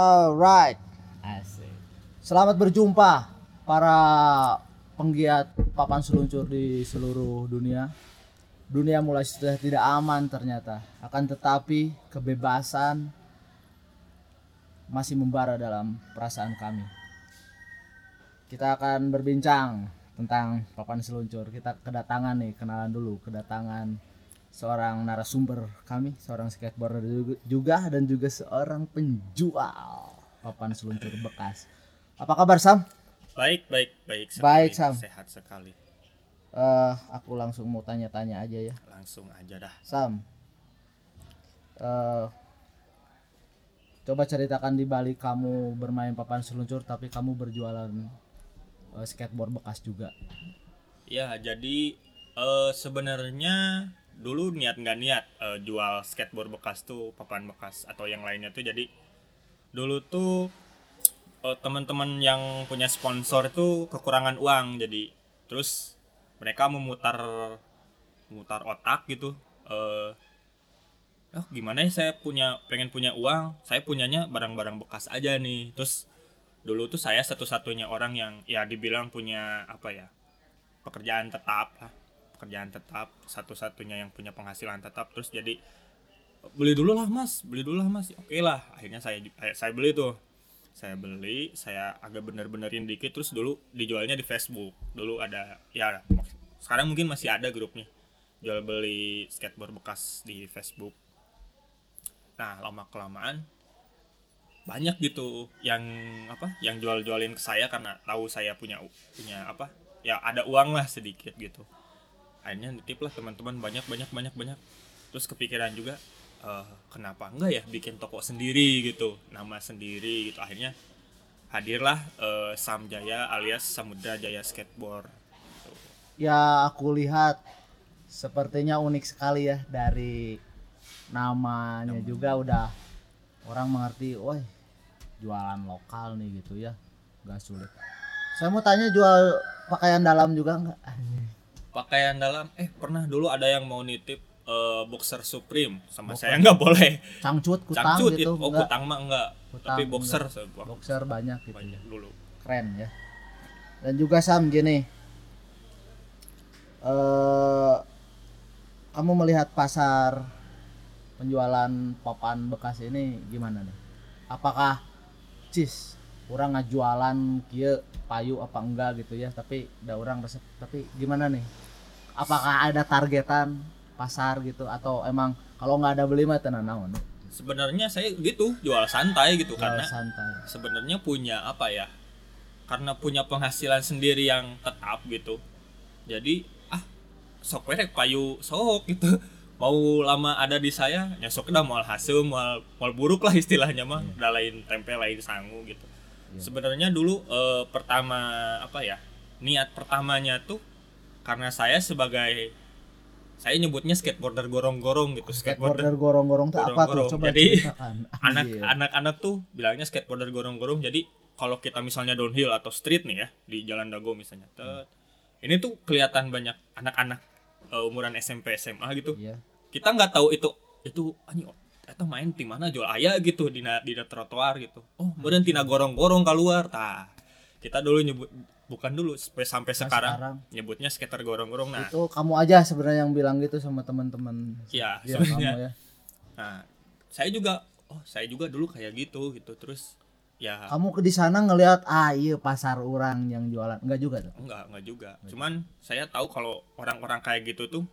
Alright. Asik. Selamat berjumpa para penggiat papan seluncur di seluruh dunia. Dunia mulai sudah tidak aman ternyata. Akan tetapi kebebasan masih membara dalam perasaan kami. Kita akan berbincang tentang papan seluncur. Kita kedatangan nih, kenalan dulu, kedatangan seorang narasumber kami, seorang skateboarder juga- dan juga seorang penjual papan seluncur bekas. Apa kabar Sam? Baik, baik, baik. Baik, sekali. Sam. Sehat sekali. Eh, aku langsung mau tanya-tanya aja ya, Langsung aja dah. Sam. Eh, coba ceritakan di balik kamu bermain papan seluncur, tapi kamu berjualan eh, skateboard bekas juga. Ya, jadi eh, sebenarnya dulu niat nggak niat eh, jual skateboard bekas tuh, papan bekas atau yang lainnya tuh. Jadi dulu tuh eh, teman-teman yang punya sponsor tuh kekurangan uang, jadi terus mereka memutar memutar otak gitu. Eh, oh gimana ya saya punya pengen punya uang, saya punyanya barang-barang bekas aja nih. Terus dulu tuh saya satu-satunya orang yang ya dibilang punya apa ya pekerjaan tetap lah pekerjaan tetap satu-satunya yang punya penghasilan tetap terus jadi beli dulu lah mas. Beli dulu lah mas. Oke lah akhirnya saya saya- saya beli tuh. Saya beli saya agak bener-benerin dikit terus dulu dijualnya di Facebook. Dulu ada ya sekarang mungkin masih ada grupnya. Jual beli skateboard bekas di Facebook. Nah lama kelamaan banyak gitu yang apa yang jual-jualin ke saya karena tahu saya punya punya apa ya ada uang lah sedikit gitu akhirnya nitip lah teman-teman banyak banyak banyak banyak. Terus kepikiran juga eh, kenapa enggak ya bikin toko sendiri gitu nama sendiri gitu. Akhirnya hadirlah eh, Sam Jaya alias Samudra Jaya Skateboard. Ya, aku lihat sepertinya unik sekali ya dari namanya juga udah orang mengerti, woi jualan lokal nih gitu ya, nggak sulit. Saya mau tanya jual pakaian dalam juga nggak? Pakaian dalam eh pernah dulu ada yang mau nitip eh, boxer Supreme. Sama saya nggak boleh. Cangcut, kutang cangcut gitu, itu oh enggak? kutang mah enggak. Kutang tapi boxer enggak. Boxer banyak gitu. Ya. banyak dulu. Keren ya. Dan juga Sam gini. Eh kamu melihat pasar penjualan papan bekas ini gimana nih? Apakah cis orang ngajualan kia payu apa enggak gitu ya tapi udah orang resep tapi gimana nih? Apakah ada targetan pasar gitu atau emang kalau nggak ada beli mah tenan naon? Sebenarnya saya gitu jual santai gitu Jual karena santai. sebenarnya punya apa ya karena punya penghasilan sendiri yang tetap gitu. Jadi ah sok werek payu sok gitu. Mau lama ada di saya ya sok dah mau hasil mau buruk lah istilahnya mah. Udah lain tempe lain sangu gitu Iya. sebenarnya dulu eh, pertama apa ya niat pertamanya tuh karena saya sebagai saya nyebutnya skateboarder gorong-gorong gitu skateboarder gorong-gorong tuh apa tuh? Coba Jadi, anak anak-anak tuh bilangnya skateboarder gorong-gorong. Jadi kalau kita misalnya downhill atau street nih ya di jalan dago misalnya tet, ini tuh kelihatan banyak anak-anak eh, umuran SMP SMA gitu. Iya. kita nggak tahu itu itu anjing eta main di mana jual ayah gitu di na- di trotoar gitu. Oh kemudian tina gorong-gorong keluar. Tah kita dulu nyebut bukan dulu sampai sampai sekarang, sekarang. nyebutnya skater gorong-gorong. Nah. Itu kamu aja sebenarnya yang bilang gitu sama teman-teman ya Iya, sebenarnya. ya. Nah, saya juga oh, saya juga dulu kayak gitu gitu. Terus ya. Kamu ke di sana ngelihat ah iya pasar orang yang jualan. Enggak juga tuh? Enggak enggak juga. Cuman saya tahu kalau orang-orang kayak gitu tuh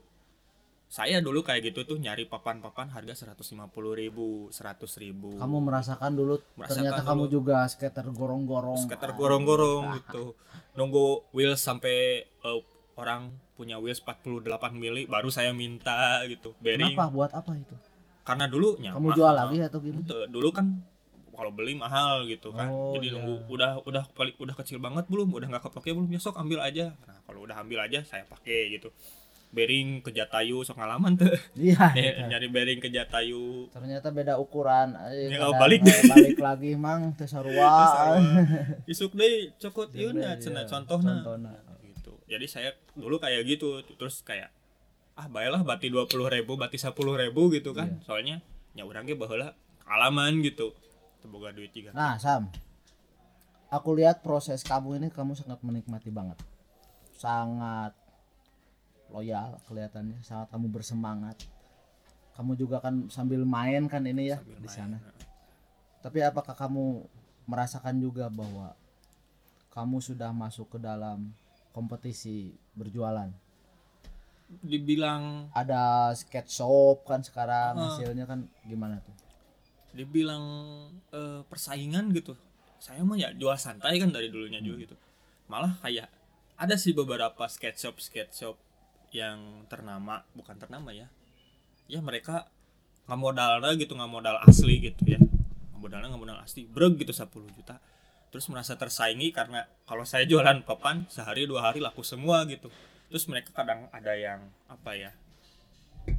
saya dulu kayak gitu tuh nyari papan-papan harga 150.000, ribu, 100 ribu. kamu merasakan dulu Merasakan ternyata dulu. kamu juga skater gorong-gorong skater gorong-gorong gitu. Nunggu wheels sampai eh, orang punya wheels 48 mili baru saya minta gitu. Bearing. kenapa buat apa itu Karena dulu kamu jual lagi atau gimana dulu kan kalau beli mahal gitu kan Oh, jadi iya. nunggu udah udah udah kecil banget belum udah nggak kepake belum ya sok ambil aja nah kalau udah ambil aja saya pakai gitu bearing ke Jatayu sok ngalaman tuh iya Eh, nyari bearing ke Jatayu. Ternyata beda ukuran. Ya, kadang balik. balik lagi mang teh sarua isuk deh cokot. Iya, ieu cenah contohna. contohna. gitu. Jadi saya dulu kayak gitu terus kayak ah baiklah bati dua puluh ribu bati sepuluh ribu gitu kan. Iya. soalnya ya orangnya baheula alaman gitu. Boga duit juga. Nah, Sam. Aku lihat proses kamu ini kamu sangat menikmati banget. Sangat loyal kelihatannya, sangat kamu bersemangat. Kamu juga kan sambil main kan ini ya di sana. Tapi apakah kamu merasakan juga bahwa kamu sudah masuk ke dalam kompetisi berjualan? dibilang Ada skate shop kan sekarang hasilnya kan gimana tuh? dibilang eh, persaingan gitu saya mah ya jual santai kan dari dulunya juga gitu malah kayak ada sih beberapa skate shop skate shop yang ternama bukan ternama ya. Ya mereka nggak modal gitu nggak modal asli gitu ya. Nggak modalnya nggak modal asli. Breg gitu 10 juta. Terus merasa tersaingi karena kalau saya jualan papan sehari dua hari laku semua gitu. Terus mereka kadang ada yang apa ya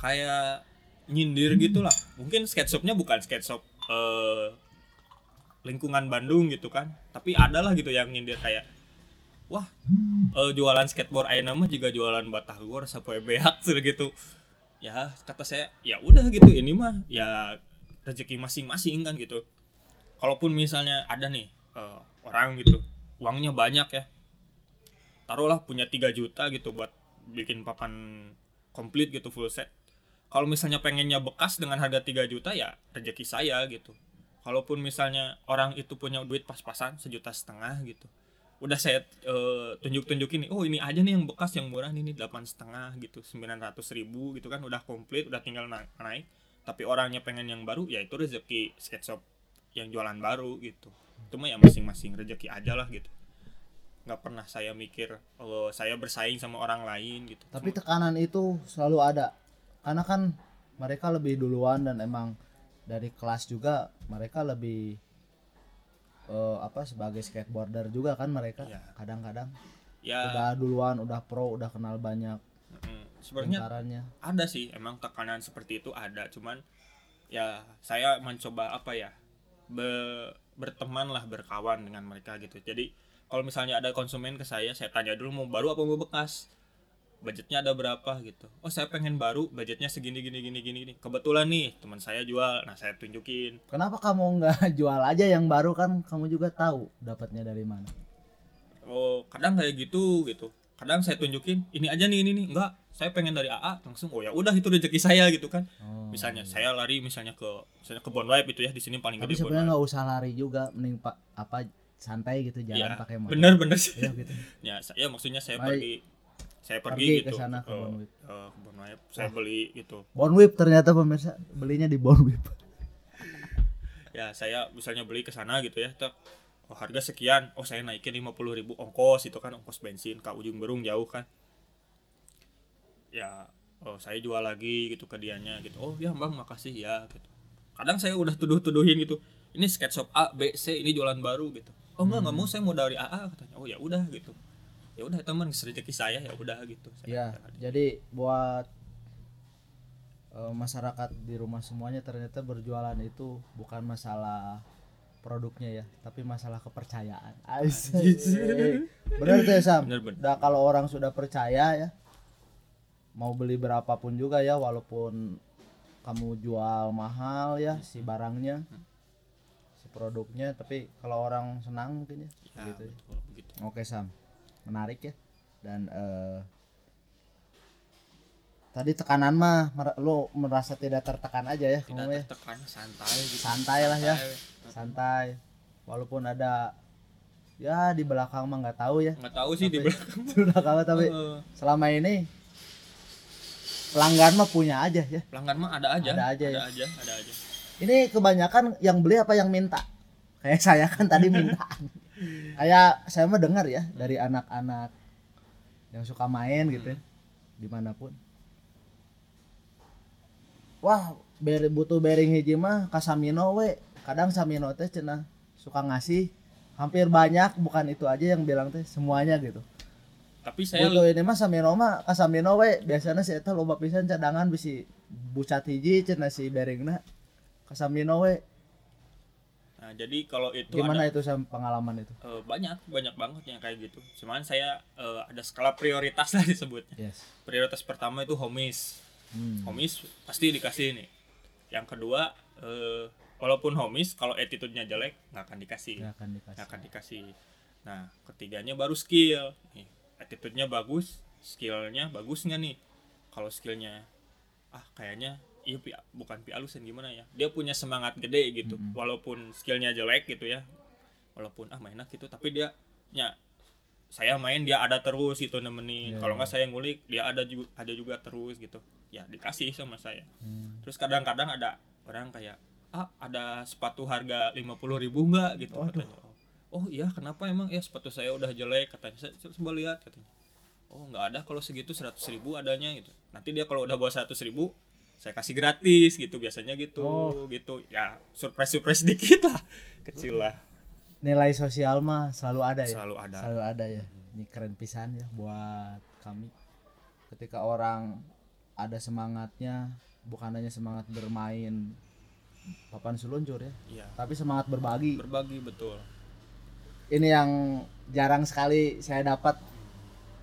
kayak nyindir gitulah. Mungkin skate shopnya bukan skate shop eh, lingkungan Bandung gitu kan. Tapi ada lah gitu yang nyindir kayak wah eh, jualan skateboard ayeuna mah juga jualan batagor sampai beak gitu. Ya kata saya ya udah gitu ini mah ya rezeki masing-masing kan gitu. Kalaupun misalnya ada nih eh, orang gitu uangnya banyak ya taruhlah punya 3 juta gitu buat bikin papan komplit gitu full set. Kalau misalnya pengennya bekas dengan harga 3 juta ya rezeki saya gitu. Kalaupun misalnya orang itu punya duit pas-pasan sejuta setengah gitu udah saya eh, tunjuk-tunjukin nih oh ini aja nih yang bekas yang murah nih nih delapan setengah gitu 900 ribu gitu kan udah komplit udah tinggal na- naik. Tapi orangnya pengen yang baru ya itu rezeki skate shop yang jualan baru gitu. Itu mah ya masing-masing rezeki aja lah gitu. Nggak pernah saya mikir oh saya bersaing sama orang lain gitu. Tapi tekanan itu selalu ada. Karena kan mereka lebih duluan dan emang dari kelas juga mereka lebih eh, apa sebagai skateboarder juga kan mereka Iya. kadang-kadang. Ya. Udah duluan, udah pro, udah kenal banyak mm, sebenarnya lingkarannya. ada sih emang tekanan seperti itu ada cuman ya saya mencoba apa ya be- berteman lah berkawan dengan mereka gitu. Jadi kalau misalnya ada konsumen ke saya saya tanya dulu mau baru apa mau bekas budgetnya ada berapa gitu oh saya pengen baru budgetnya segini gini gini gini gini kebetulan nih teman saya jual nah saya tunjukin Kenapa kamu nggak jual aja yang baru kan kamu juga tahu dapatnya dari mana. oh kadang kayak gitu gitu kadang saya tunjukin ini aja nih ini nih enggak saya pengen dari AA langsung oh ya udah itu rezeki saya gitu kan Oh. misalnya saya lari misalnya ke misalnya ke Bonwipe itu ya di sini paling Tapi gede sebenarnya nggak usah lari juga, mending pak apa santai gitu jalan ya pakai motor. bener bener sih Iya gitu. ya saya maksudnya saya Baik. pergi saya pergi, Pergi ke gitu. sana ke ke, Bonwipe. eh, ke Bonwipe saya beli gitu. Bonwip ternyata pemirsa. Belinya di Bonwip. ya saya misalnya beli ke sana gitu ya tek, oh, harga sekian. Oh saya naikin lima ribu ongkos itu kan ongkos bensin ke ujung berung jauh kan. Ya oh saya jual lagi gitu ke dianya gitu. Oh ya bang makasih ya gitu. Kadang saya udah tuduh-tuduhin gitu. Ini skate shop A B C ini jualan baru gitu. Oh enggak nggak mau saya mau dari AA katanya. Oh ya udah gitu ya udah teman rezeki saya ya udah gitu Saya Ya, jadi buat eh, masyarakat di rumah semuanya ternyata berjualan itu bukan masalah produknya ya, tapi masalah kepercayaan. Asik. Benar tuh ya Sam. Bener, bener. Nah, kalau orang sudah percaya ya, mau beli berapapun juga ya, walaupun kamu jual mahal ya si barangnya, si produknya, tapi kalau orang senang mungkin ya, ya, gitu. ya. betul, begitu. Oke Sam, menarik ya. Dan eh, tadi tekanan mah mer- lu merasa tidak tertekan aja ya tidak kamu ya. tertekan santai gitu Santai lah ya. Santai. Walaupun ada ya di belakang mah nggak tahu ya. nggak tahu sih di belakang Di belakang tapi Heeh. selama ini pelanggan mah punya aja ya. pelanggan mah ada aja Ada aja ada ya. aja ada aja Ini kebanyakan yang beli apa yang minta? Kayak saya kan tadi minta. Kayak saya mah dengar ya dari anak-anak yang suka main gitu ya, di mana pun. Wah, ber- butuh bearing hiji mah ka Samino we. Kadang Samino teh cenah suka ngasih hampir banyak bukan itu aja yang bilang teh semuanya gitu. tapi saya Butuh ini mah Samino mah ka Samino we biasanya sih eta loba pisan cadangan bisi bucat hiji cenah si bearingna ka Samino we. Nah, jadi kalau itu Gimana ada itu Sam pengalaman itu? eh, banyak banyak banget yang kayak gitu. Cuman saya eh, ada skala prioritas lah disebutnya. Yes. prioritas pertama itu homies. Hmm. homies pasti dikasih nih yang kedua eh, walaupun homies kalau attitude-nya jelek nggak akan dikasih. Nggak akan dikasih. Nggak akan dikasih. Nah ketiganya baru skill. Nih attitude-nya bagus skillnya bagus nggak nih? Kalau skillnya ah kayaknya iya pi, bukan pi alusin gimana ya? Dia punya semangat gede gitu walaupun skillnya jelek gitu ya. Walaupun ah mainnya gitu tapi dia nya saya main dia ada terus gitu nemenin. Iya, kalau nggak saya ngulik dia ada juga ada juga terus gitu. Ya dikasih sama saya. Hmm. terus kadang-kadang ada orang kayak ah ada sepatu harga lima puluh ribu nggak? gitu Waduh. katanya. Oh iya kenapa emang? Ya sepatu saya udah jelek katanya. Saya saya coba lihat katanya. Oh nggak ada kalau segitu seratus ribu adanya gitu. Nanti dia kalau udah bawa seratus ribu saya kasih gratis gitu. Biasanya gitu Oh. gitu. Ya surprise surprise dikit lah. Kecil lah. Nilai sosial mah selalu ada ya? Selalu ada. Selalu ada ya? Ini keren pisan ya buat kami. Ketika orang ada semangatnya bukan hanya semangat bermain papan seluncur ya Iya. tapi semangat berbagi. Berbagi betul. Ini yang jarang sekali saya dapat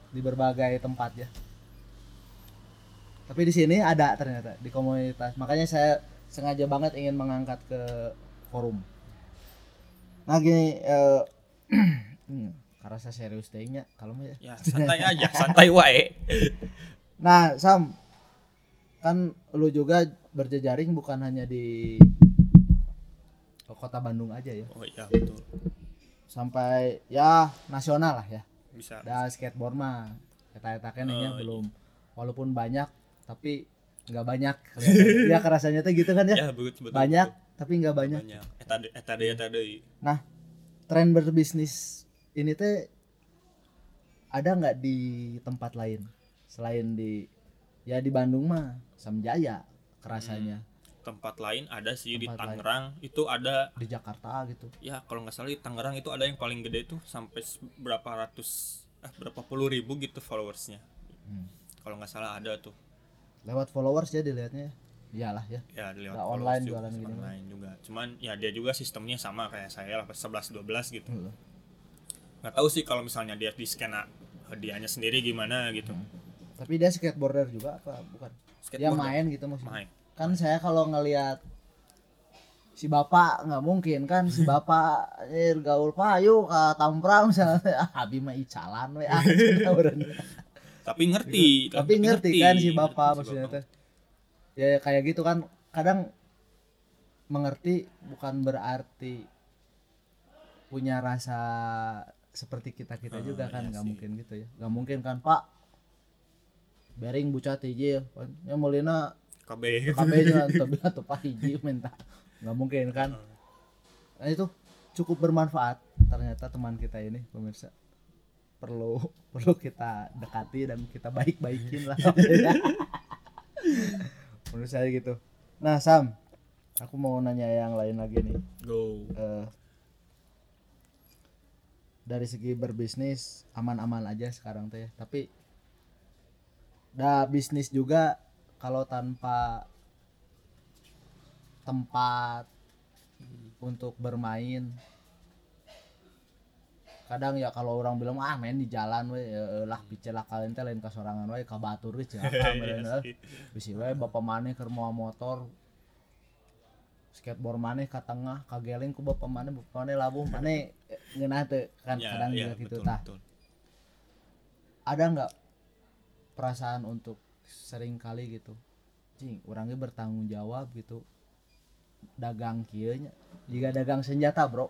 di berbagai tempat ya tapi di sini ada ternyata di komunitas. Makanya saya sengaja banget ingin mengangkat ke forum. Nah gini hmm, karena saya serius tehnya kalau mah ya? Ya santai aja santai wae. Nah Sam kan lu juga berjejaring bukan hanya di kota Bandung aja ya? Oh iya betul. Sampai ya nasional lah ya. Bisa. Ada skateboard mah kita etakan Oh, iya. belum. Walaupun banyak tapi nggak banyak. Ya kerasanya tuh gitu kan ya? Ya betul betul banyak betul. tapi nggak banyak. banyak. Etade etade etade nah tren berbisnis ini teh ada nggak di tempat lain? Selain di ya di Bandung mah Samjaya kerasanya. Tempat lain ada sih di Tempat lain. Tangerang. Itu ada di Jakarta gitu. Ya kalau nggak salah di Tangerang itu ada yang paling gede tuh sampai berapa ratus eh berapa puluh ribu gitu followersnya. Hmm. kalau nggak salah ada tuh lewat followers ya dilihatnya iyalah ya. Ya lewat followers online juga, jualan mah. online juga. Cuman ya dia juga sistemnya sama kayak saya lah 11 12 gitu. Hmm. nggak tahu sih kalau misalnya dia di skena hadiahnya sendiri gimana gitu. Tapi dia skateboarder juga apa bukan? Dia main gitu maksudnya. Main. Kan saya kalau ngelihat si bapak nggak mungkin kan si bapak eh, gaul payu ke tamprang misalnya. Ah abi mah icalan we ah. tapi ngerti tapi ngerti kan si ngerti bapak si maksudnya bapak. teh. Ya kayak gitu kan kadang mengerti bukan berarti punya rasa seperti kita kita Ah, juga kan iya nggak sih. mungkin gitu ya. Nggak mungkin kan pak bering bucat hiji ya mulina KB KB-nya tapi atau pak hiji minta. Nggak mungkin kan. Nah itu cukup bermanfaat ternyata teman kita ini pemirsa perlu perlu kita dekati dan kita baik-baikin lah. Menurut saya gitu. Nah Sam aku mau nanya yang lain lagi nih. Go. Eh, dari segi berbisnis aman-aman aja sekarang teh. Tapi dah bisnis juga kalau tanpa tempat untuk bermain kadang ya kalau orang bilang ah main di jalan we ya, lah picelah kalian teh lain kasorangan we ka batur we cenah Iya sih. bisi we bapak maneh keur moal motor skateboard maneh ka tengah kageling ku bapak maneh bapak maneh labuh maneh eh, ngeunah teu kan Ya, kadang ya, juga gitu tah. ada nggak perasaan untuk sering kali gitu cing orangnya bertanggung jawab gitu dagang kieu nya. Jika dagang senjata bro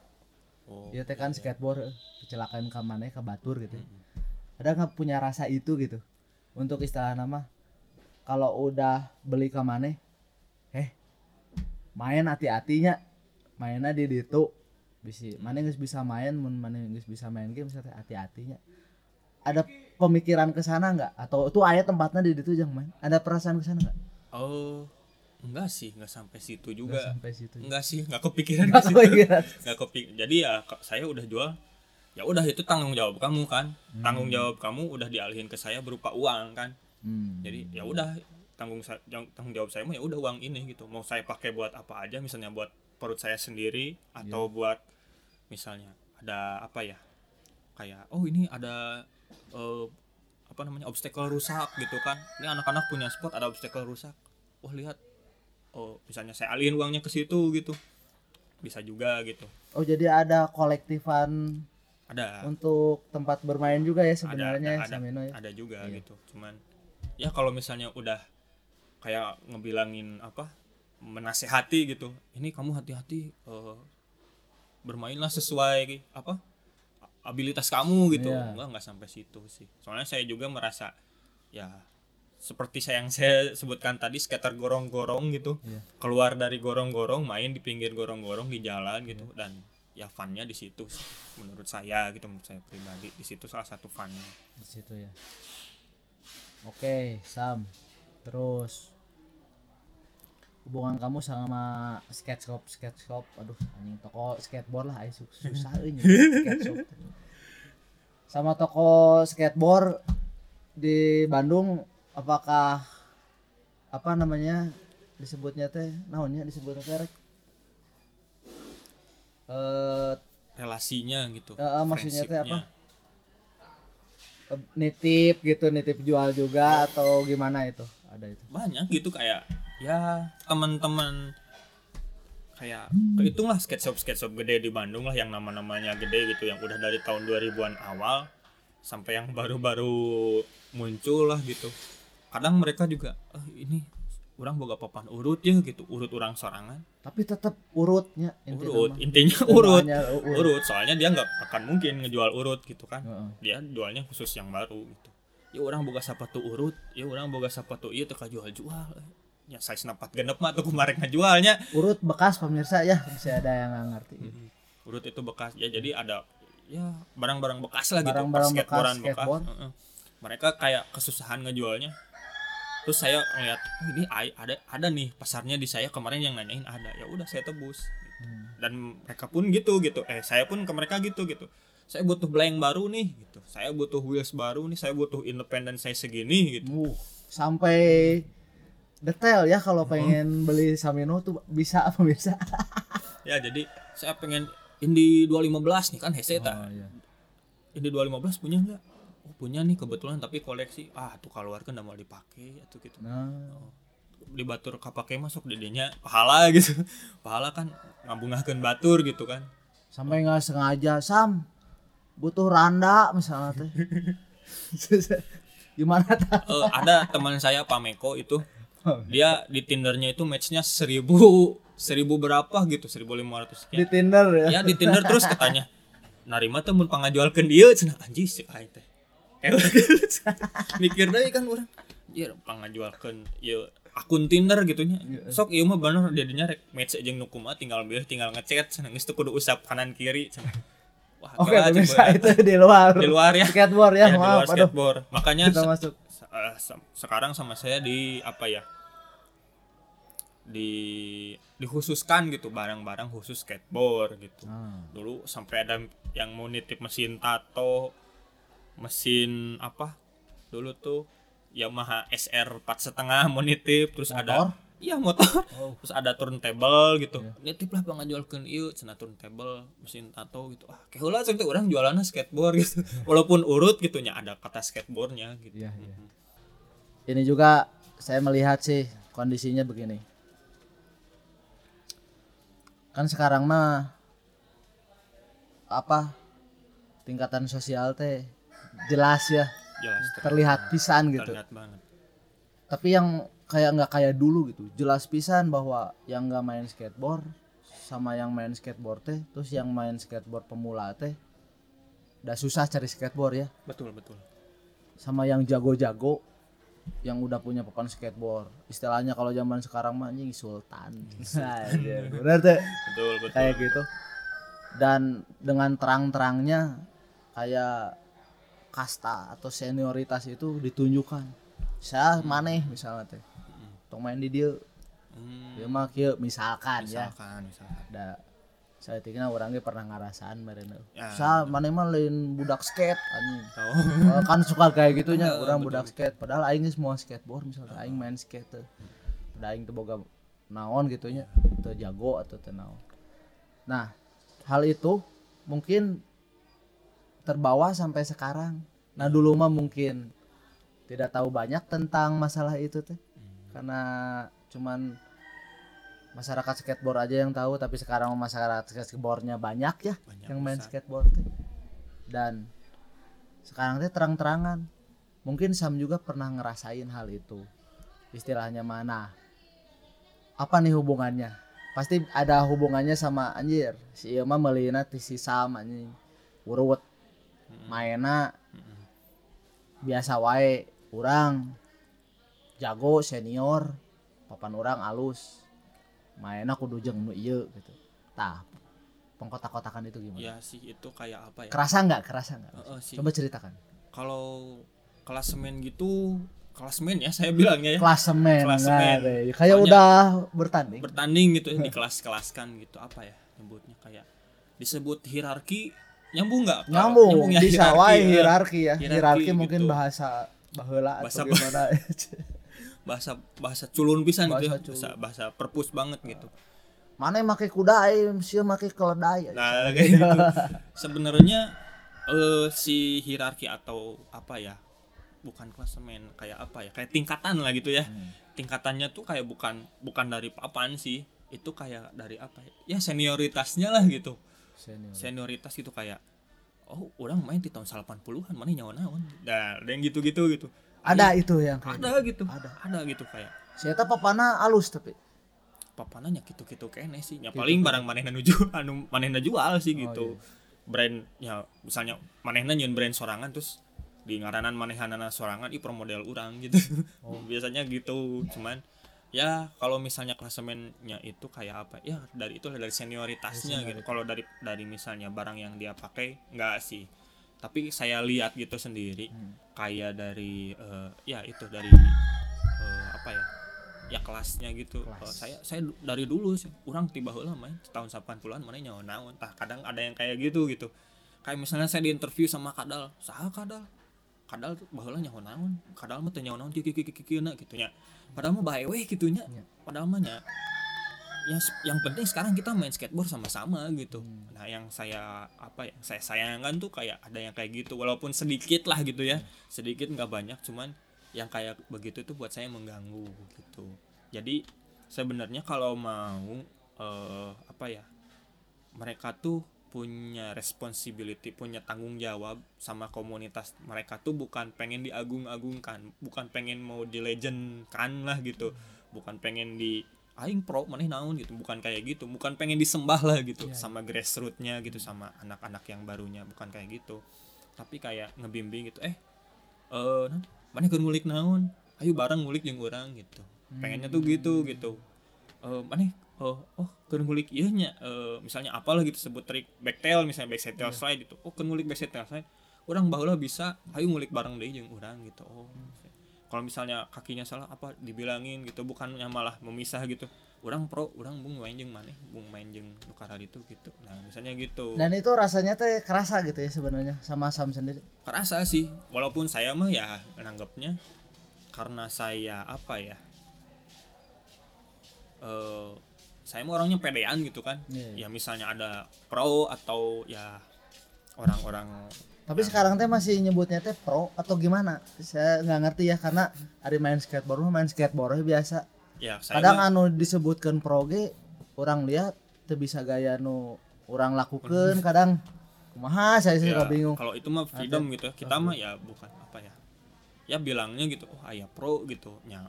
Oh, dia teh kan iya. skateboard kecelakaan ke mana ke batur gitu. Mm-mm. ada nggak punya rasa itu gitu? Untuk istilah nama kalau udah beli ke mana eh main hati-hatinya. Mainnya di ditu. Bisi mana nggak bisa main mun mana nggak bisa main game teh hati-hatinya. Ada pemikiran ke sana nggak? Atau itu ayat tempatnya di ditu jangan main? Ada perasaan ke sana nggak? Oh enggak sih enggak sampai situ juga. sampai situ. Enggak sih enggak kepikiran nggak ke situ. kepikiran nggak kepik jadi ya saya udah jual. Ya udah itu tanggung jawab kamu kan. Tanggung jawab kamu udah dialihin ke saya berupa uang kan. Hmm. jadi ya udah tanggung tanggung jawab saya mah ya udah uang ini gitu. Mau saya pakai buat apa aja misalnya buat perut saya sendiri atau buat misalnya ada apa ya? Kayak oh ini ada eh, apa namanya obstacle rusak gitu kan. Ini anak-anak punya spot ada obstacle rusak. Wah lihat oh misalnya saya alihin uangnya ke situ gitu bisa juga gitu Oh jadi ada kolektifan ada untuk tempat bermain juga ya sebenarnya ada, ada, Samino ya. ada juga Iya. gitu cuman ya kalau misalnya udah kayak ngebilangin apa menasehati gitu ini kamu hati-hati eh, bermainlah sesuai apa abilitas kamu gitu Iya. enggak nggak sampai situ sih soalnya saya juga merasa ya seperti saya yang saya sebutkan tadi skater gorong-gorong gitu. Iya. keluar dari gorong-gorong main di pinggir gorong-gorong di jalan gitu. Dan ya funnya di situ menurut saya gitu menurut saya pribadi. Di situ salah satu funnya. Di situ ya. Oke, Sam. Terus hubungan kamu sama skate shop skate shop aduh anjing toko skateboard lah. Ayo sus- susah skate shop sama toko skateboard di Bandung apakah apa namanya disebutnya teh naonnya disebutnya teh rek? eh relasinya gitu eh, maksudnya teh apa? eh, nitip gitu nitip jual juga atau gimana itu ada itu banyak gitu kayak ya teman-teman kayak kehitung lah skate shop skate shop gede di Bandung lah yang nama-namanya gede gitu yang udah dari tahun 2000-an awal sampai yang baru-baru muncul lah gitu kadang mereka juga "Ah, ini orang boga papan urut ya gitu urut orang sorangan tapi tetap urutnya inti urut nama. intinya urut Namanya urut. urut soalnya dia nggak akan mungkin ngejual urut gitu kan Heeh. dia jualnya khusus yang baru gitu ya orang boga sepatu urut ya orang boga sepatu iya teka jual jual ya size napat genep mah tuh kemarin ngejualnya urut bekas pemirsa ya bisa ada yang nggak ngerti urut itu bekas ya jadi ada ya barang-barang bekas lah gitu Barang-barang bekas skateboardan skateboard. Heeh. mereka kayak kesusahan ngejualnya terus saya ngeliat oh ini ada ada nih pasarnya di saya kemarin yang nanyain ada. Ya udah saya tebus. Hmm. dan mereka pun gitu gitu. Eh saya pun ke mereka gitu gitu. Saya butuh blank baru nih gitu. Saya butuh wheels baru nih saya butuh independen saya segini gitu. Uh, sampai detail ya kalau pengen beli Samino tuh bisa pemirsa ya jadi saya pengen Indi 215 nih kan hese Oh, iya. Indi 215 punya nggak oh punya nih kebetulan tapi koleksi. Ah tuh keluar kan mau dipakai atau gitu. Nah. Di batur kapake masuk dedenya pahala gitu. Pahala kan ngabungahkeun batur gitu kan. Sampai nggak sengaja Sam. Butuh randa misalnya teh. Gimana Eh, ada teman saya Pameko itu. Oh. dia di tindernya itu matchnya seribu seribu berapa gitu seribu lima ratus di Tinder ya? Ya di tinder terus katanya narima tuh mun pangajualkeun dieu cenah anjing sih teh mikir deui kan urang ya pangajualkeun ieu akun Tinder gitunya. Sok ieu mah bener jadinya rek match jeung nu kumaha tinggal milih tinggal ngechat geus teu kudu usap kanan kiri cenah. Wah oke pemirsa cenah. itu di luar. Di luar ya. Skateboard Ya, ya, di luar maaf aduh. skateboard. Makanya kita se- masuk. se- eh, se- sekarang sama saya di apa ya di dikhususkan gitu barang-barang khusus skateboard gitu. Ah. dulu sampai ada yang mau nitip mesin tato mesin apa dulu tuh Yamaha SR 4 setengah mau nitip terus ada Motor? iya motor Oh. terus ada turntable gitu Iya. nitip lah bang jualkan ieu cenah turntable mesin tato gitu ah kayak cek teh orang jualannya skateboard gitu walaupun urut gitu nya ada kata skateboardnya gitu Iya, iya. ini juga saya melihat sih kondisinya begini kan sekarang mah apa tingkatan sosial teh jelas ya. Jelas terlihat pisan gitu. Terlihat banget. Tapi yang kayak nggak kayak dulu gitu jelas pisan bahwa yang nggak main skateboard sama yang main skateboard teh terus yang main skateboard pemula teh udah susah cari skateboard ya. Betul betul. Sama yang jago-jago yang udah punya papan skateboard. Istilahnya kalau zaman sekarang mah anjing sultan. Anjir, bener tuh betul betul. Kayak gitu. Dan dengan terang-terangnya kayak kasta atau senioritas itu ditunjukkan. Saya maneh misalnya teh. Tong main di dia Hmm, dia mah kieu misalkan ya. Misalkan misalkan. Ada saya tinggal orangnya pernah ngarasaan mereka Ya. saya mana mah lain budak skate anjing. Eh, kan suka kayak gitunya orang budak skate. Padahal aing mau skateboard misalnya aing main skate teh. Udah aing teu boga naon gitunya teu jago atau teu naon. Nah hal itu mungkin terbawa sampai sekarang. Nah dulu mah mungkin tidak tahu banyak tentang masalah itu teh. Karena cuman masyarakat skateboard aja yang tahu tapi sekarang masyarakat skateboardnya banyak ya Banyak yang main besar. skateboard teh. dan sekarang teh terang-terangan. Mungkin Sam juga pernah ngerasain hal itu. Istilahnya mana apa nih hubungannya? Pasti ada hubungannya sama anjir. Si Ieu mah melina si Sam anjing. Urut mainna Mm-mm. biasa wae urang jago senior papan orang alus. Mainnya kudu jeung nu ieu gitu. Tah pengkotak-kotakan itu gimana? Ya sih itu kayak apa ya? Kerasa nggak? Kerasa nggak? Heeh sih. Coba ceritakan. Kalau klasemen gitu klasemen ya saya bilangnya ya. Klasemen Klasemen. kayak Soalnya- udah bertanding. bertanding gitu di kelas-kelaskan gitu. Apa ya nyebutnya? Kayak disebut hierarki nyambung nggak? Kalau nyambung ya, bisa. hierarki, wae ya. hierarki ya. Hierarki hierarki mungkin gitu. bahasa baheula Bahasa- atau gimana. Bahasa bahasa culun pisan gitu ya. Bahasa bahasa bahasa perpus banget gitu. Mana yang make kudai sia make keledai nah kayak gitu. Sebenarnya eh, si hierarki atau apa ya bukan klasemen kayak apa ya kayak tingkatan lah gitu ya. Hmm. tingkatannya tuh kayak bukan bukan dari papan sih. Itu kayak dari apa ya? Ya senioritasnya lah gitu Senior. senioritas gitu kayak oh orang main di tahun 80-an mana nyawa naon nah ada yang gitu-gitu gitu. Ada itu yang kayak ada gitu. Ada. ada gitu kayak. Saya tahu papana alus tapi. Papananya gitu-gitu kene sih. Ya paling barang manehna nuju anu manehna jual sih gitu. brand ya misalnya manehna nyeun brand sorangan terus di ngaranan manehanana sorangan i model urang gitu. Biasanya gitu cuman ya kalau misalnya klasemennya itu kayak apa? Ya dari itu dari senioritasnya gitu. kalau dari dari misalnya barang yang dia pakai enggak sih. Tapi saya lihat gitu sendiri kayak dari eh, ya itu dari eh, apa ya ya kelasnya gitu. Kelas. Eh, saya saya dari dulu sih orang tiba heula main tahun 80-an mana nyawa naon tah kadang ada yang kayak gitu gitu. Kayak misalnya saya diinterview sama kadal saha kadal kadal tuh baheula nyawa naon kadal mah teu nyawa naon kieu kieu kieu na gitu nya padahal mah bae weh gitu nya Iya. padahal mah nya yang yang penting sekarang kita main skateboard sama-sama gitu Hmm. nah yang saya apa ya saya sayangkan tuh kayak ada yang kayak gitu walaupun sedikit lah gitu ya sedikit nggak banyak cuman yang kayak begitu tuh buat saya mengganggu gitu jadi sebenarnya kalau mau eh, apa ya mereka tuh punya responsibility punya tanggung jawab sama komunitas mereka tuh bukan pengen diagung-agungkan bukan pengen mau di legend kan lah gitu. Bukan pengen di aing pro maneh naon? gitu. Bukan kayak gitu. Bukan pengen disembah lah gitu Iya, sama grassrootsnya gitu sama anak-anak yang barunya. Bukan kayak gitu. Tapi kayak ngebimbing gitu eh eh mana keur ngulik naon? Ayo bareng ngulik jeung urang gitu. Pengennya tuh gitu gitu. Eh mana oh oh keur ngulik. Ieu nya eh, misalnya apalah gitu sebut trik backtail misalnya backside tail slide gitu. Oh keur ngulik backside tail slide. Urang baheula bisa ayo ngulik bareng deui jeung urang gitu. Oh kalau misalnya kakinya salah apa dibilangin gitu bukannya malah memisah gitu. Orang pro orang bung main jeung maneh bung main jeung nukara itu gitu. Nah misalnya gitu. Dan itu rasanya teh kerasa gitu ya sebenarnya sama Sam sendiri. Kerasa sih walaupun saya mah ya nanggapnya karena saya apa ya eh saya mah orangnya pedean gitu kan. Iya, ya misalnya ada pro atau ya orang-orang tapi sekarang teh masih nyebutnya teh pro atau gimana? Saya nggak ngerti ya karena ada main skateboard mah main skateboard biasa. Ya saya kadang mah- anu disebutkan pro ge orang lihat teu bisa gaya nu orang lakukan kadang. Kumaha saya sih ya, bingung. kalau itu mah freedom gitu ya. kita mah ya bukan apa ya. Ya bilangnya gitu oh ayah pro gitu. Ya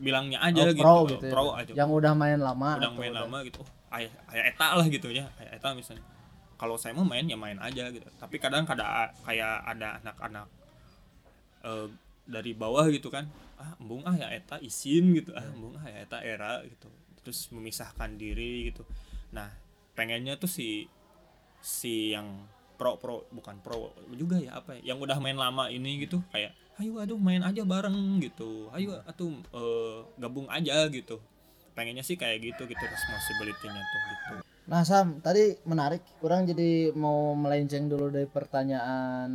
bilangnya aja Oh, gitu pro oh, gitu ya. pro aja. Yang udah main lama udah main udah- lama gitu. Oh, ayah ayah eta lah gitu ya ayah eta misalnya. Kalau saya mau main ya main aja gitu. Tapi kadang kada kayak ada anak-anak eh, dari bawah gitu kan. Ah embung ah ya eta izin gitu. Ah embung ah ya eta era gitu. Terus memisahkan diri gitu. Nah pengennya tuh si si yang pro pro bukan pro juga ya apa ya yang udah main lama ini gitu kayak ayo aduh main aja bareng gitu ayo atuh eh, gabung aja gitu pengennya sih kayak gitu gitu responsibility-nya tuh gitu Nah Sam, tadi menarik. Kurang jadi mau melenceng dulu dari pertanyaan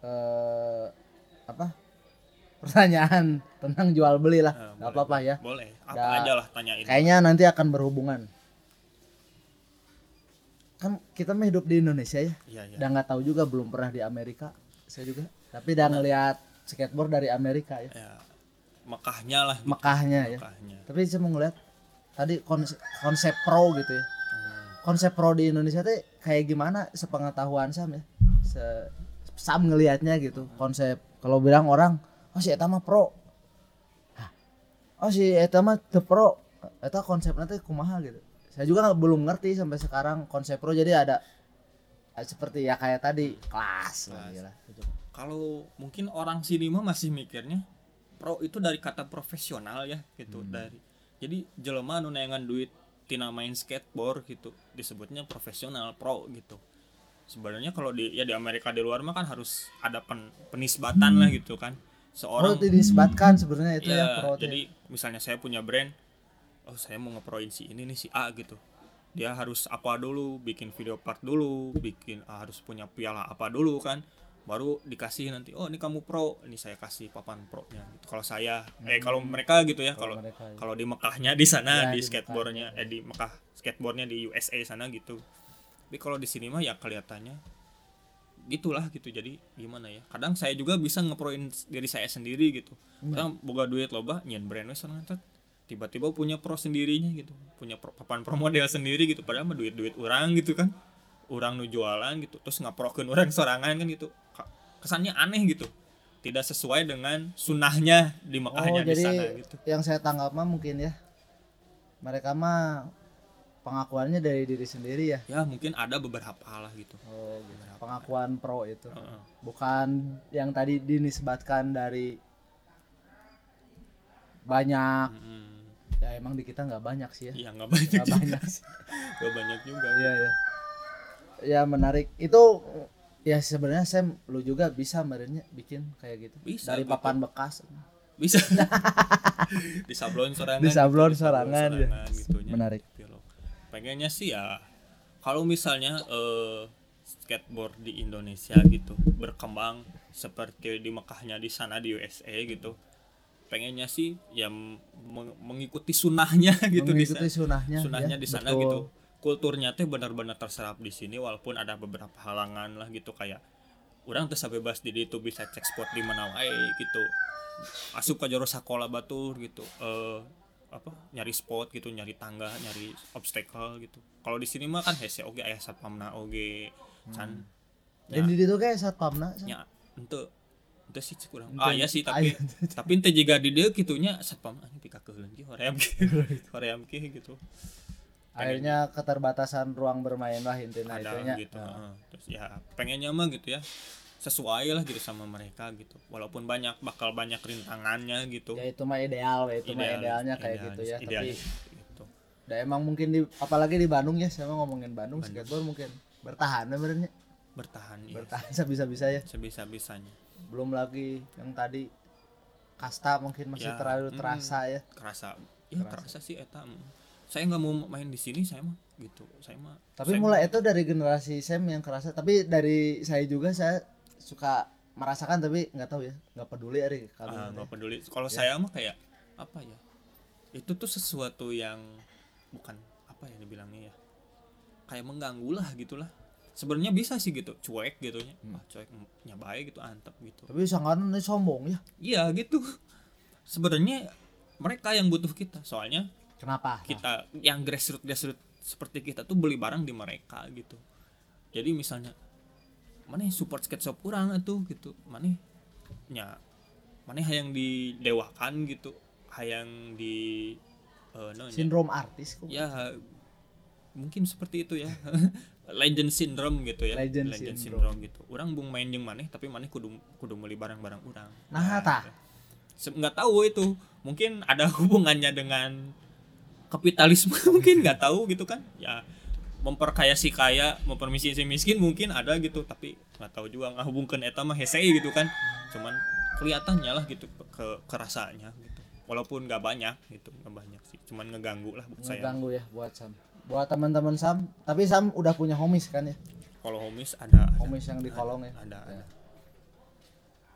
eh, apa? Pertanyaan tentang jual beli lah. Eh, Gak boleh, apa-apa ya. boleh apa Ya, aja lah tanyain Kayaknya nanti akan berhubungan. Kan kita mah hidup di Indonesia ya. iya iya Dan nggak tahu juga belum pernah di Amerika. Saya juga. Tapi udah ngelihat skateboard dari Amerika ya. ya Mekahnya lah gitu. Mekahnya ya. Mekahnya. Tapi saya mau ngeliat tadi konsep, konsep pro gitu ya. Konsep pro di Indonesia teh kayak gimana sepengetahuan Sam ya? Se Sam ngelihatnya gitu konsep. Kalau bilang orang oh si eta mah pro. Hah, oh si eta mah teu pro. Eta konsepnya teh kumaha gitu. Saya juga belum ngerti sampai sekarang konsep pro. Jadi ada seperti ya kayak tadi kelas, lah gitu. kalau mungkin orang sini mah masih mikirnya pro itu dari kata profesional ya gitu dari jadi jelema anu neangan duit tina main skateboard gitu disebutnya profesional pro gitu. Sebenarnya kalau di ya di Amerika di luar mah kan harus ada pen, penisbatan lah gitu kan. Pro seorang itu disebatkan sebenarnya itu ya, ya pro jadi misalnya saya punya brand oh saya mau ngeproin si ini nih si A gitu dia harus apa dulu bikin video part dulu bikin ah, harus punya piala apa dulu kan baru dikasih nanti oh ini kamu pro ini saya kasih papan pro nya gitu. kalau saya eh kalau mereka gitu ya kalau ya. kalau di Mekahnya di sana Ya, di di skateboardnya eh di Mekah skateboardnya di USA sana gitu. Tapi kalau di sini mah ya kelihatannya gitulah gitu. Jadi gimana ya kadang saya juga bisa ngeproin diri saya sendiri gitu. Kadang boga duit loba nyen brand we soalnya teh. Tiba-tiba punya pro sendirinya gitu. Punya pro, papan pro model sendiri gitu. Padahal mah duit duit orang gitu kan. Orang nu jualan gitu. Terus ngaprokeun orang sorangan kan gitu. Kesannya aneh gitu. Tidak sesuai dengan sunahnya di Oh Mekahnya di jadi sana gitu. yang saya tangkap mah mungkin ya mereka mah pengakuannya dari diri sendiri ya. ya mungkin ada beberapa lah gitu. Oh pengakuan pro itu. Heeh. bukan yang tadi dinisbatkan dari banyak Mm, ya emang di kita nggak banyak sih ya. Iya nggak banyak nggak banyak sih. Nggak banyak juga. Iya ya ya menarik. Itu ya sebenarnya saya lu juga bisa merenya bikin kayak gitu. Bisa, dari gitu. papan bekas. Bisa. Di sablon sorangan di sablon gitu, di sorangan ya gitunya menarik. Gitu pengennya sih ya kalau misalnya eh, skateboard di Indonesia gitu berkembang seperti di Mekahnya di sana di USA gitu pengennya sih ya meng- mengikuti sunahnya gitu di mengikuti sana. sunahnya sunahnya ya, di sana betul. gitu kulturnya tuh benar-benar terserap di sini walaupun ada beberapa halangan lah gitu kayak orang tuh bebas di itu bisa cek spot di mana wae gitu. Asup ke jero sekolah batur gitu eh apa nyari spot gitu nyari tangga nyari obstacle gitu. Kalau di sini mah kan hese oge aya satpamna oge can. Dan di itu kayak satpamna Sam. nya ente sih cek urang Ente- ah ya sih tapi tapi ente juga di dieu kitunya satpam anjing pika keuleun ge hoream ge hoream ge gitu. Akhirnya keterbatasan ruang bermain lah intinya itunya. gitu heeh. terus ya pengennya mah gitu ya sesuai lah gitu sama mereka gitu. Walaupun banyak bakal banyak rintangannya gitu. Ya itu mah ideal ya, itu mah Idealis- idealnya kayak idealis- gitu ya tapi idealis gitu. emang mungkin di apalagi di Bandung ya saya mau ngomongin Bandung skateboard mungkin bertahan sebenarnya bertahan ya? Bertahan sebisa bisa ya. Sebisa bisanya belum lagi yang tadi kasta mungkin masih Ya, terlalu mm. terasa ya. kerasa. Ya kerasa, sih eta. Saya nggak mau main di sini saya mah gitu. Saya mah tapi saya mulai itu dari generasi Sam yang kerasa. Tapi dari saya juga saya suka merasakan tapi nggak tahu ya. Nggak peduli ari kalau Ah, nggak peduli. Kalau saya mah kayak apa ya? Itu tuh sesuatu yang bukan apa ya dibilangnya ya? Kayak mengganggu lah gitulah sebenarnya bisa sih gitu. Cuek gitu ya ah, cuek nya baik gitu antep gitu. Tapi ini sombong ya. Iya gitu. Sebenarnya mereka yang butuh kita. Soalnya kenapa? kita yang grassroots grassroots seperti kita tuh beli barang di mereka gitu. Jadi misalnya mana support skate shop kurang tuh? gitu. Mana nya mana yang didewakan gitu. Hayang di eh, no, sindrom artis kok. Ya mungkin seperti itu ya legend syndrome gitu ya. Legend syndrome. gitu. Orang bung main yang maneh tapi maneh kudu kudu beli barang-barang orang. Nah, tah. Se- nggak tahu itu. Mungkin ada hubungannya dengan kapitalisme mungkin nggak tahu gitu kan. Ya memperkaya si kaya mempermiskin si miskin mungkin ada gitu tapi nggak tahu juga nggak hubungkan eta mah hese gitu kan. Cuman kelihatannya lah gitu ke kerasanya gitu. Walaupun nggak banyak gitu nggak banyak sih. Cuman ngeganggu lah buat saya. Ngeganggu ya buat Sam buat teman-teman Sam. Tapi Sam udah punya homies kan ya? Kalau homies ada homies yang di kolong ya? ada, ada.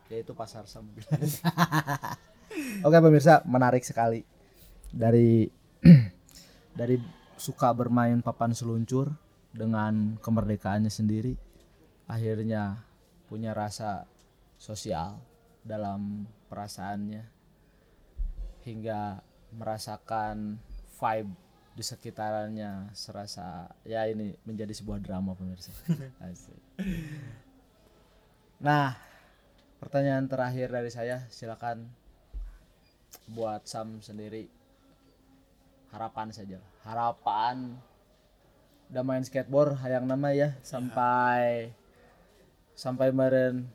yaitu pasar Sam. Oke pemirsa menarik sekali. Dari dari suka bermain papan seluncur dengan kemerdekaannya sendiri akhirnya punya rasa sosial dalam perasaannya hingga merasakan vibe di sekitarnya serasa ya ini menjadi sebuah drama pemirsa. Asik. Nah, pertanyaan terakhir dari saya silakan buat Sam sendiri harapan saja harapan udah main skateboard hayang nama ya sampai sampai meren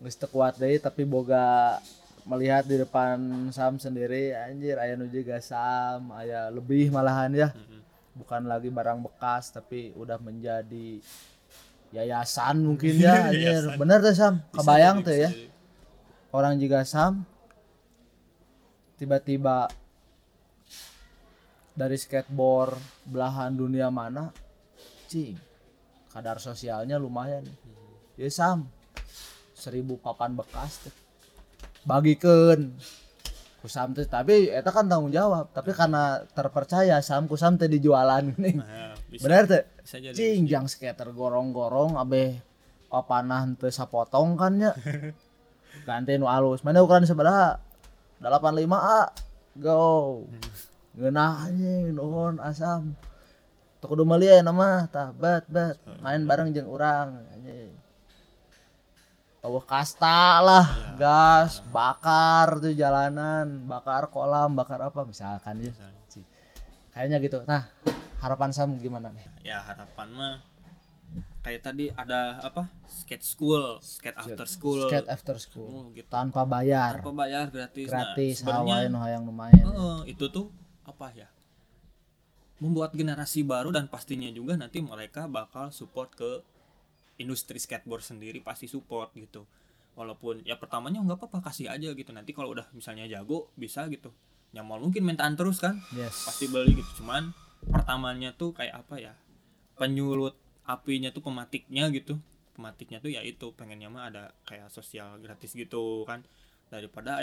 teu kuat deui tapi boga melihat di depan Sam sendiri anjir aya nu juga Sam aya lebih malahan ya. Bukan lagi barang bekas tapi udah menjadi yayasan mungkin ya anjir. Bener tuh Sam? Kebayang tuh ya. orang juga Sam tiba-tiba dari skateboard belahan dunia mana cing kadar sosialnya lumayan. Ya Sam seribu papan bekas teh bagikan. Ku Sam teh tapi eta kan tanggung jawab. Tapi karena terpercaya Sam ku Sam teh dijualan. Nih. Nah, bener teh? Bisa jadi. Cing jang skater gorong-gorong abe papanah teu sapotong kan ya ganti nu alus. Mana ukuran seberapa 85 A. Go ngeunah anjing nuhun asam. Teu kudu meuli aya nama. Tah bat bat main bareng jeung urang anjing Eueuh kasta lah, gas, bakar tuh jalanan, bakar kolam, bakar apa misalkan ya. Kayaknya gitu. Nah, harapan Sam gimana nih? ya harapan mah kayak tadi ada apa skate school skate after school Skate after school Oh, gitu. tanpa bayar. tanpa bayar gratis gratis nah, sebenarnya hawaii nu hayang lumayan Heeh, itu tuh apa ya membuat generasi baru dan pastinya juga nanti mereka bakal support ke industri skateboard sendiri pasti support gitu. Walaupun ya pertamanya nggak apa-apa kasih aja gitu. Nanti kalau udah misalnya jago bisa gitu. Nyamal mungkin mentaan terus kan? Yes. Pasti beli gitu. Cuman pertamanya tuh kayak apa ya? Penyulut apinya tuh pematiknya gitu. Pematiknya tuh ya itu. Pengennya mah ada kayak sosial gratis gitu kan. Daripada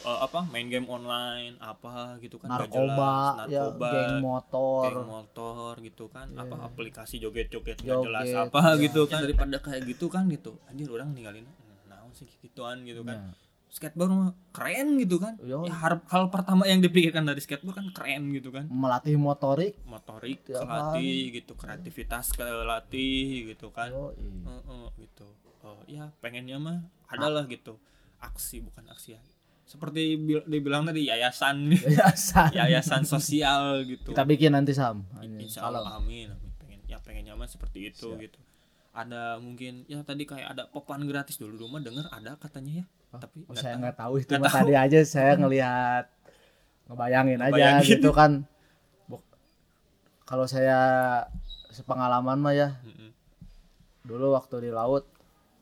enak apa main game online apa gitu kan narkoba, jelas ya geng motor. geng motor gitu kan apa Iya. aplikasi joget-joget nggak Joget, jelas apa ya. gitu kan. Daripada kayak gitu kan gitu. Anjir orang ninggalin nah sih gituan gitu kan. Ya. skateboard mah keren gitu kan. Yo. ya, hal, hal pertama yang dipikirkan dari skateboard kan keren gitu kan. Melatih motorik. Motorik kelatih gitu kreativitas kelatih gitu kan. Yoi. Heeh, gitu. Oh ya pengennya mah adalah gitu. Aksi bukan aksi ya seperti bil- dibilang tadi yayasan. Yayasan. Yayasan sosial gitu. Kita bikin nanti Sam. Insya Allah amin. Amin. Pengen ya pengennya mah seperti itu gitu. Ada mungkin ya tadi kayak ada papan gratis. Dulu rumah denger ada katanya ya. Tapi oh, saya nggak tahu itu mah tahu. tadi aja saya ngelihat. Ngebayangin aja Ngebayangin. gitu kan. Kalau saya sepengalaman mah ya. Mm-mm. dulu waktu di laut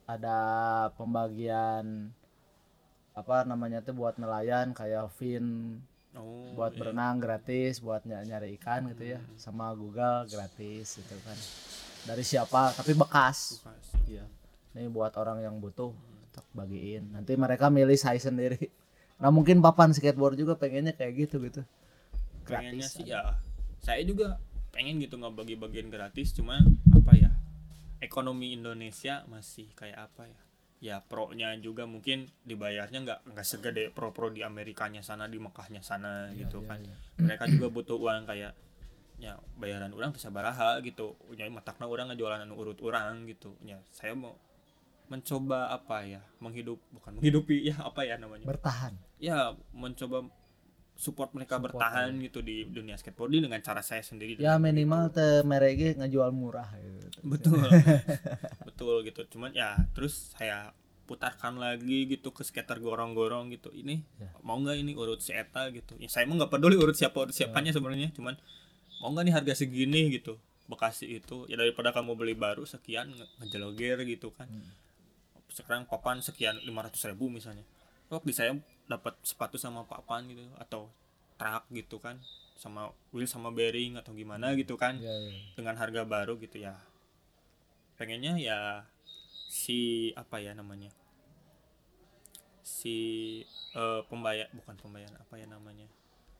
ada pembagian apa namanya tuh buat nelayan kayak fin oh buat iya. berenang gratis buat ny- nyari ikan gitu ya. Sama Google gratis gitu kan. Dari siapa? Tapi bekas. Bukas. iya. Ini buat orang yang butuh tak bagiin. Nanti mereka milih saya sendiri. Nah mungkin papan skateboard juga pengennya kayak gitu gitu. Pengennya sih ya saya juga pengen gitu nggak bagi bagian gratis cuman apa ya ekonomi Indonesia masih kayak apa ya ya pro-nya juga mungkin dibayarnya nggak nggak segede pro-pro di Amerikanya sana di Mekahnya sana gitu iya, kan. iya. mereka juga butuh uang kayak ya bayaran orang bisa baraha gitu. Jadi matakna orang ngejualan anu urut orang gitu. Ya saya mau mencoba apa ya? Menghidup bukan menghidupi ya apa ya namanya? Bertahan. Ya mencoba support mereka Support, bertahan gitu di dunia skateboarding dengan cara saya sendiri ya minimal teh mereka ngejual murah gitu. betul. Betul gitu. Cuman ya terus saya putarkan lagi gitu ke skater gorong-gorong gitu. Ini Ya. mau nggak ini urut si Eta gitu? Ya saya mah nggak peduli urut siapa urut Ya. siapanya sebenarnya. Cuman mau nggak nih harga segini gitu? Bekasi itu ya daripada kamu beli baru sekian nge- ngejeloger gitu kan. Hmm. sekarang papan sekian 500 ribu misalnya di saya dapat sepatu sama papan gitu? Atau truk gitu kan? Sama wheel sama bearing atau gimana gitu kan? Ya, ya. dengan harga baru gitu ya. Pengennya ya si apa ya namanya? Si eh, pembayar bukan pembayaran apa ya namanya?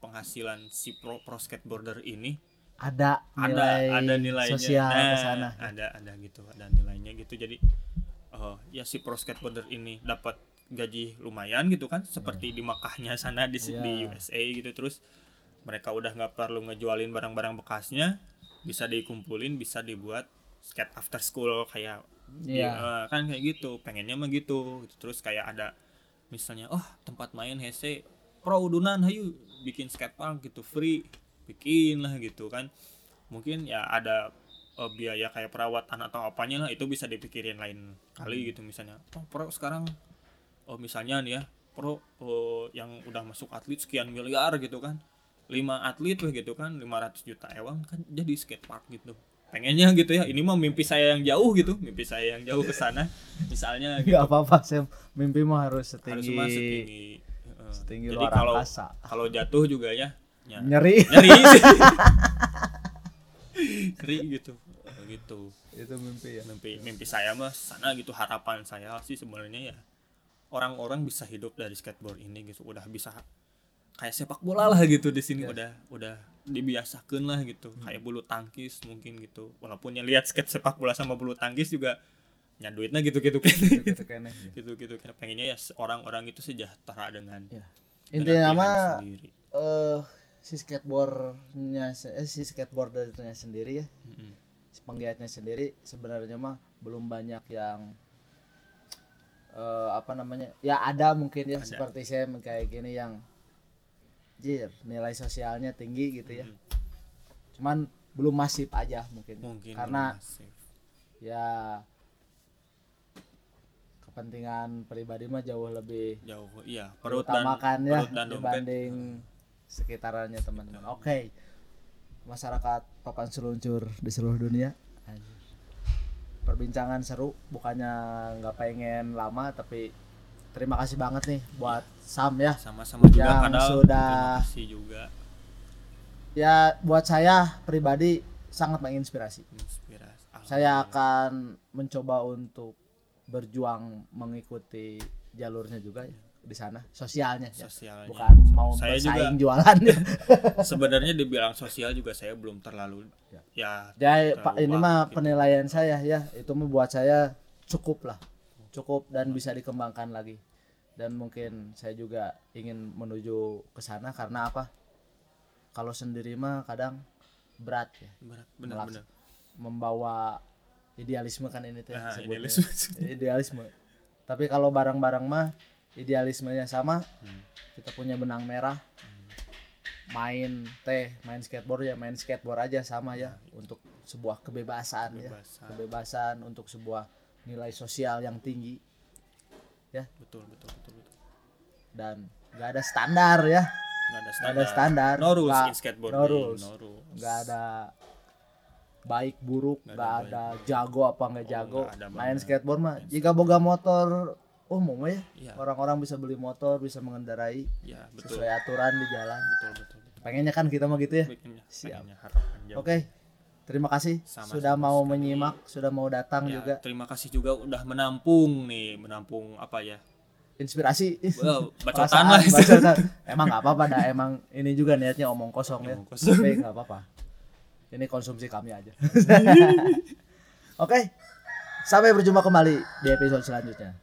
Penghasilan si pro pro skateboarder ini. Ada ada nilai ada nilainya. sosial Nah, ke sana. ada ada gitu ada nilainya gitu. Jadi eh, ya si pro skateboarder ini dapat gaji lumayan gitu kan seperti di Makahnya sana di, di Iya. USA gitu. Terus mereka udah nggak perlu ngejualin barang-barang bekasnya bisa dikumpulin bisa dibuat skate after school kayak Iya. eh, kan kayak gitu pengennya mah gitu. Terus kayak ada misalnya oh tempat main hese pro udunan hayu bikin skatepark gitu free bikin lah gitu kan. Mungkin ya ada eh, biaya kayak perawatan atau apanya lah itu bisa dipikirin lain kali gitu misalnya. Oh pro sekarang oh misalnya nih ya pro oh, yang udah masuk atlet sekian miliar gitu kan. Lima atlet lah gitu kan 500 juta ewang kan jadi skatepark gitu. Pengennya gitu ya ini mah mimpi saya yang jauh gitu mimpi saya yang jauh ke sana. Misalnya gitu. Gak apa-apa, Sam. Mimpi mah harus harus setinggi mah setinggi eh, setinggi jadi luar kalau angkasa. kalau jatuh juga ya ya nyeri. nyeri. Nyeri gitu gitu. Itu mimpi ya. mimpi mimpi saya mah sana gitu harapan saya sih sebenarnya ya orang-orang bisa hidup dari skateboard ini gitu udah bisa kayak sepak bola lah gitu di sini Yes. udah udah dibiasakan lah gitu kayak bulu tangkis mungkin gitu walaupun yang lihat skate sepak bola sama bulu tangkis juga ya duitnya gitu gitu gitu Gitu kayaknya. gitu gitu pengennya ya orang-orang itu sejahtera dengan Ya. dengan Intinya sendiri. eh si skateboardnya eh, si skateboardernya sendiri ya Mm-mm. si penggiatnya sendiri sebenarnya mah belum banyak yang eh apa namanya ya ada mungkin ya Ada. seperti saya kayak gini yang jir nilai sosialnya tinggi gitu ya Mm. cuman belum masif aja mungkin mungkin karena masif. ya kepentingan pribadi mah jauh lebih jauh iya perut dan ya perut dan dompet. dibanding sekitarannya teman-teman. Oke. Masyarakat papan seluncur di seluruh dunia. Perbincangan seru, bukannya nggak pengen lama tapi terima kasih banget nih buat Sam ya. sama-sama juga Yang kadang sudah- terima kasih juga. Ya buat saya pribadi sangat menginspirasi. inspirasi. Saya akan mencoba untuk berjuang mengikuti jalurnya juga ya di sana, sosialnya ya. sosialnya Bukan mau saya bersaing juga jualan ya. sebenarnya dibilang sosial juga saya belum terlalu Ya. ya Ya, terlalu Pak, ini mah gitu. penilaian saya ya. Itu mah buat saya cukup lah. Cukup dan bisa dikembangkan lagi. Dan mungkin saya juga ingin menuju ke sana karena apa? Kalau sendiri mah kadang berat ya berat benar-benar membawa idealisme kan ini teh Nah, idealisme. idealisme. Tapi kalau barang-barang mah idealismenya sama. Hmm. Kita punya benang merah. Main teh, main skateboard ya, main skateboard aja sama ya untuk sebuah kebebasan, ya. Kebebasan. Kebebasan untuk sebuah nilai sosial yang tinggi betul betul betul betul dan nggak ada standar ya, nggak ada standar ada standar. no rules in skateboarding no rules. no nggak ada baik buruk Nggak ada ada, jago apa nggak Oh, jago ada main banget. skateboard mah jika boga motor umum ya. Iya. orang-orang bisa beli motor bisa mengendarai ya betul. sesuai aturan di jalan. Betul betul betul. Pengennya kan kita mah gitu ya? Siap. pengennya jauh. oke terima kasih. Sama-sama sudah mau sekali. menyimak sudah mau datang Ya, juga. terima kasih juga udah menampung nih menampung apa ya? Inspirasi. Well, bacotan lah. bacotan. emang nggak apa-apa dah emang ini juga niatnya omong kosong ya. Omong kosong. tapi nggak apa-apa. Ini konsumsi kami aja. Oke sampai berjumpa kembali di episode selanjutnya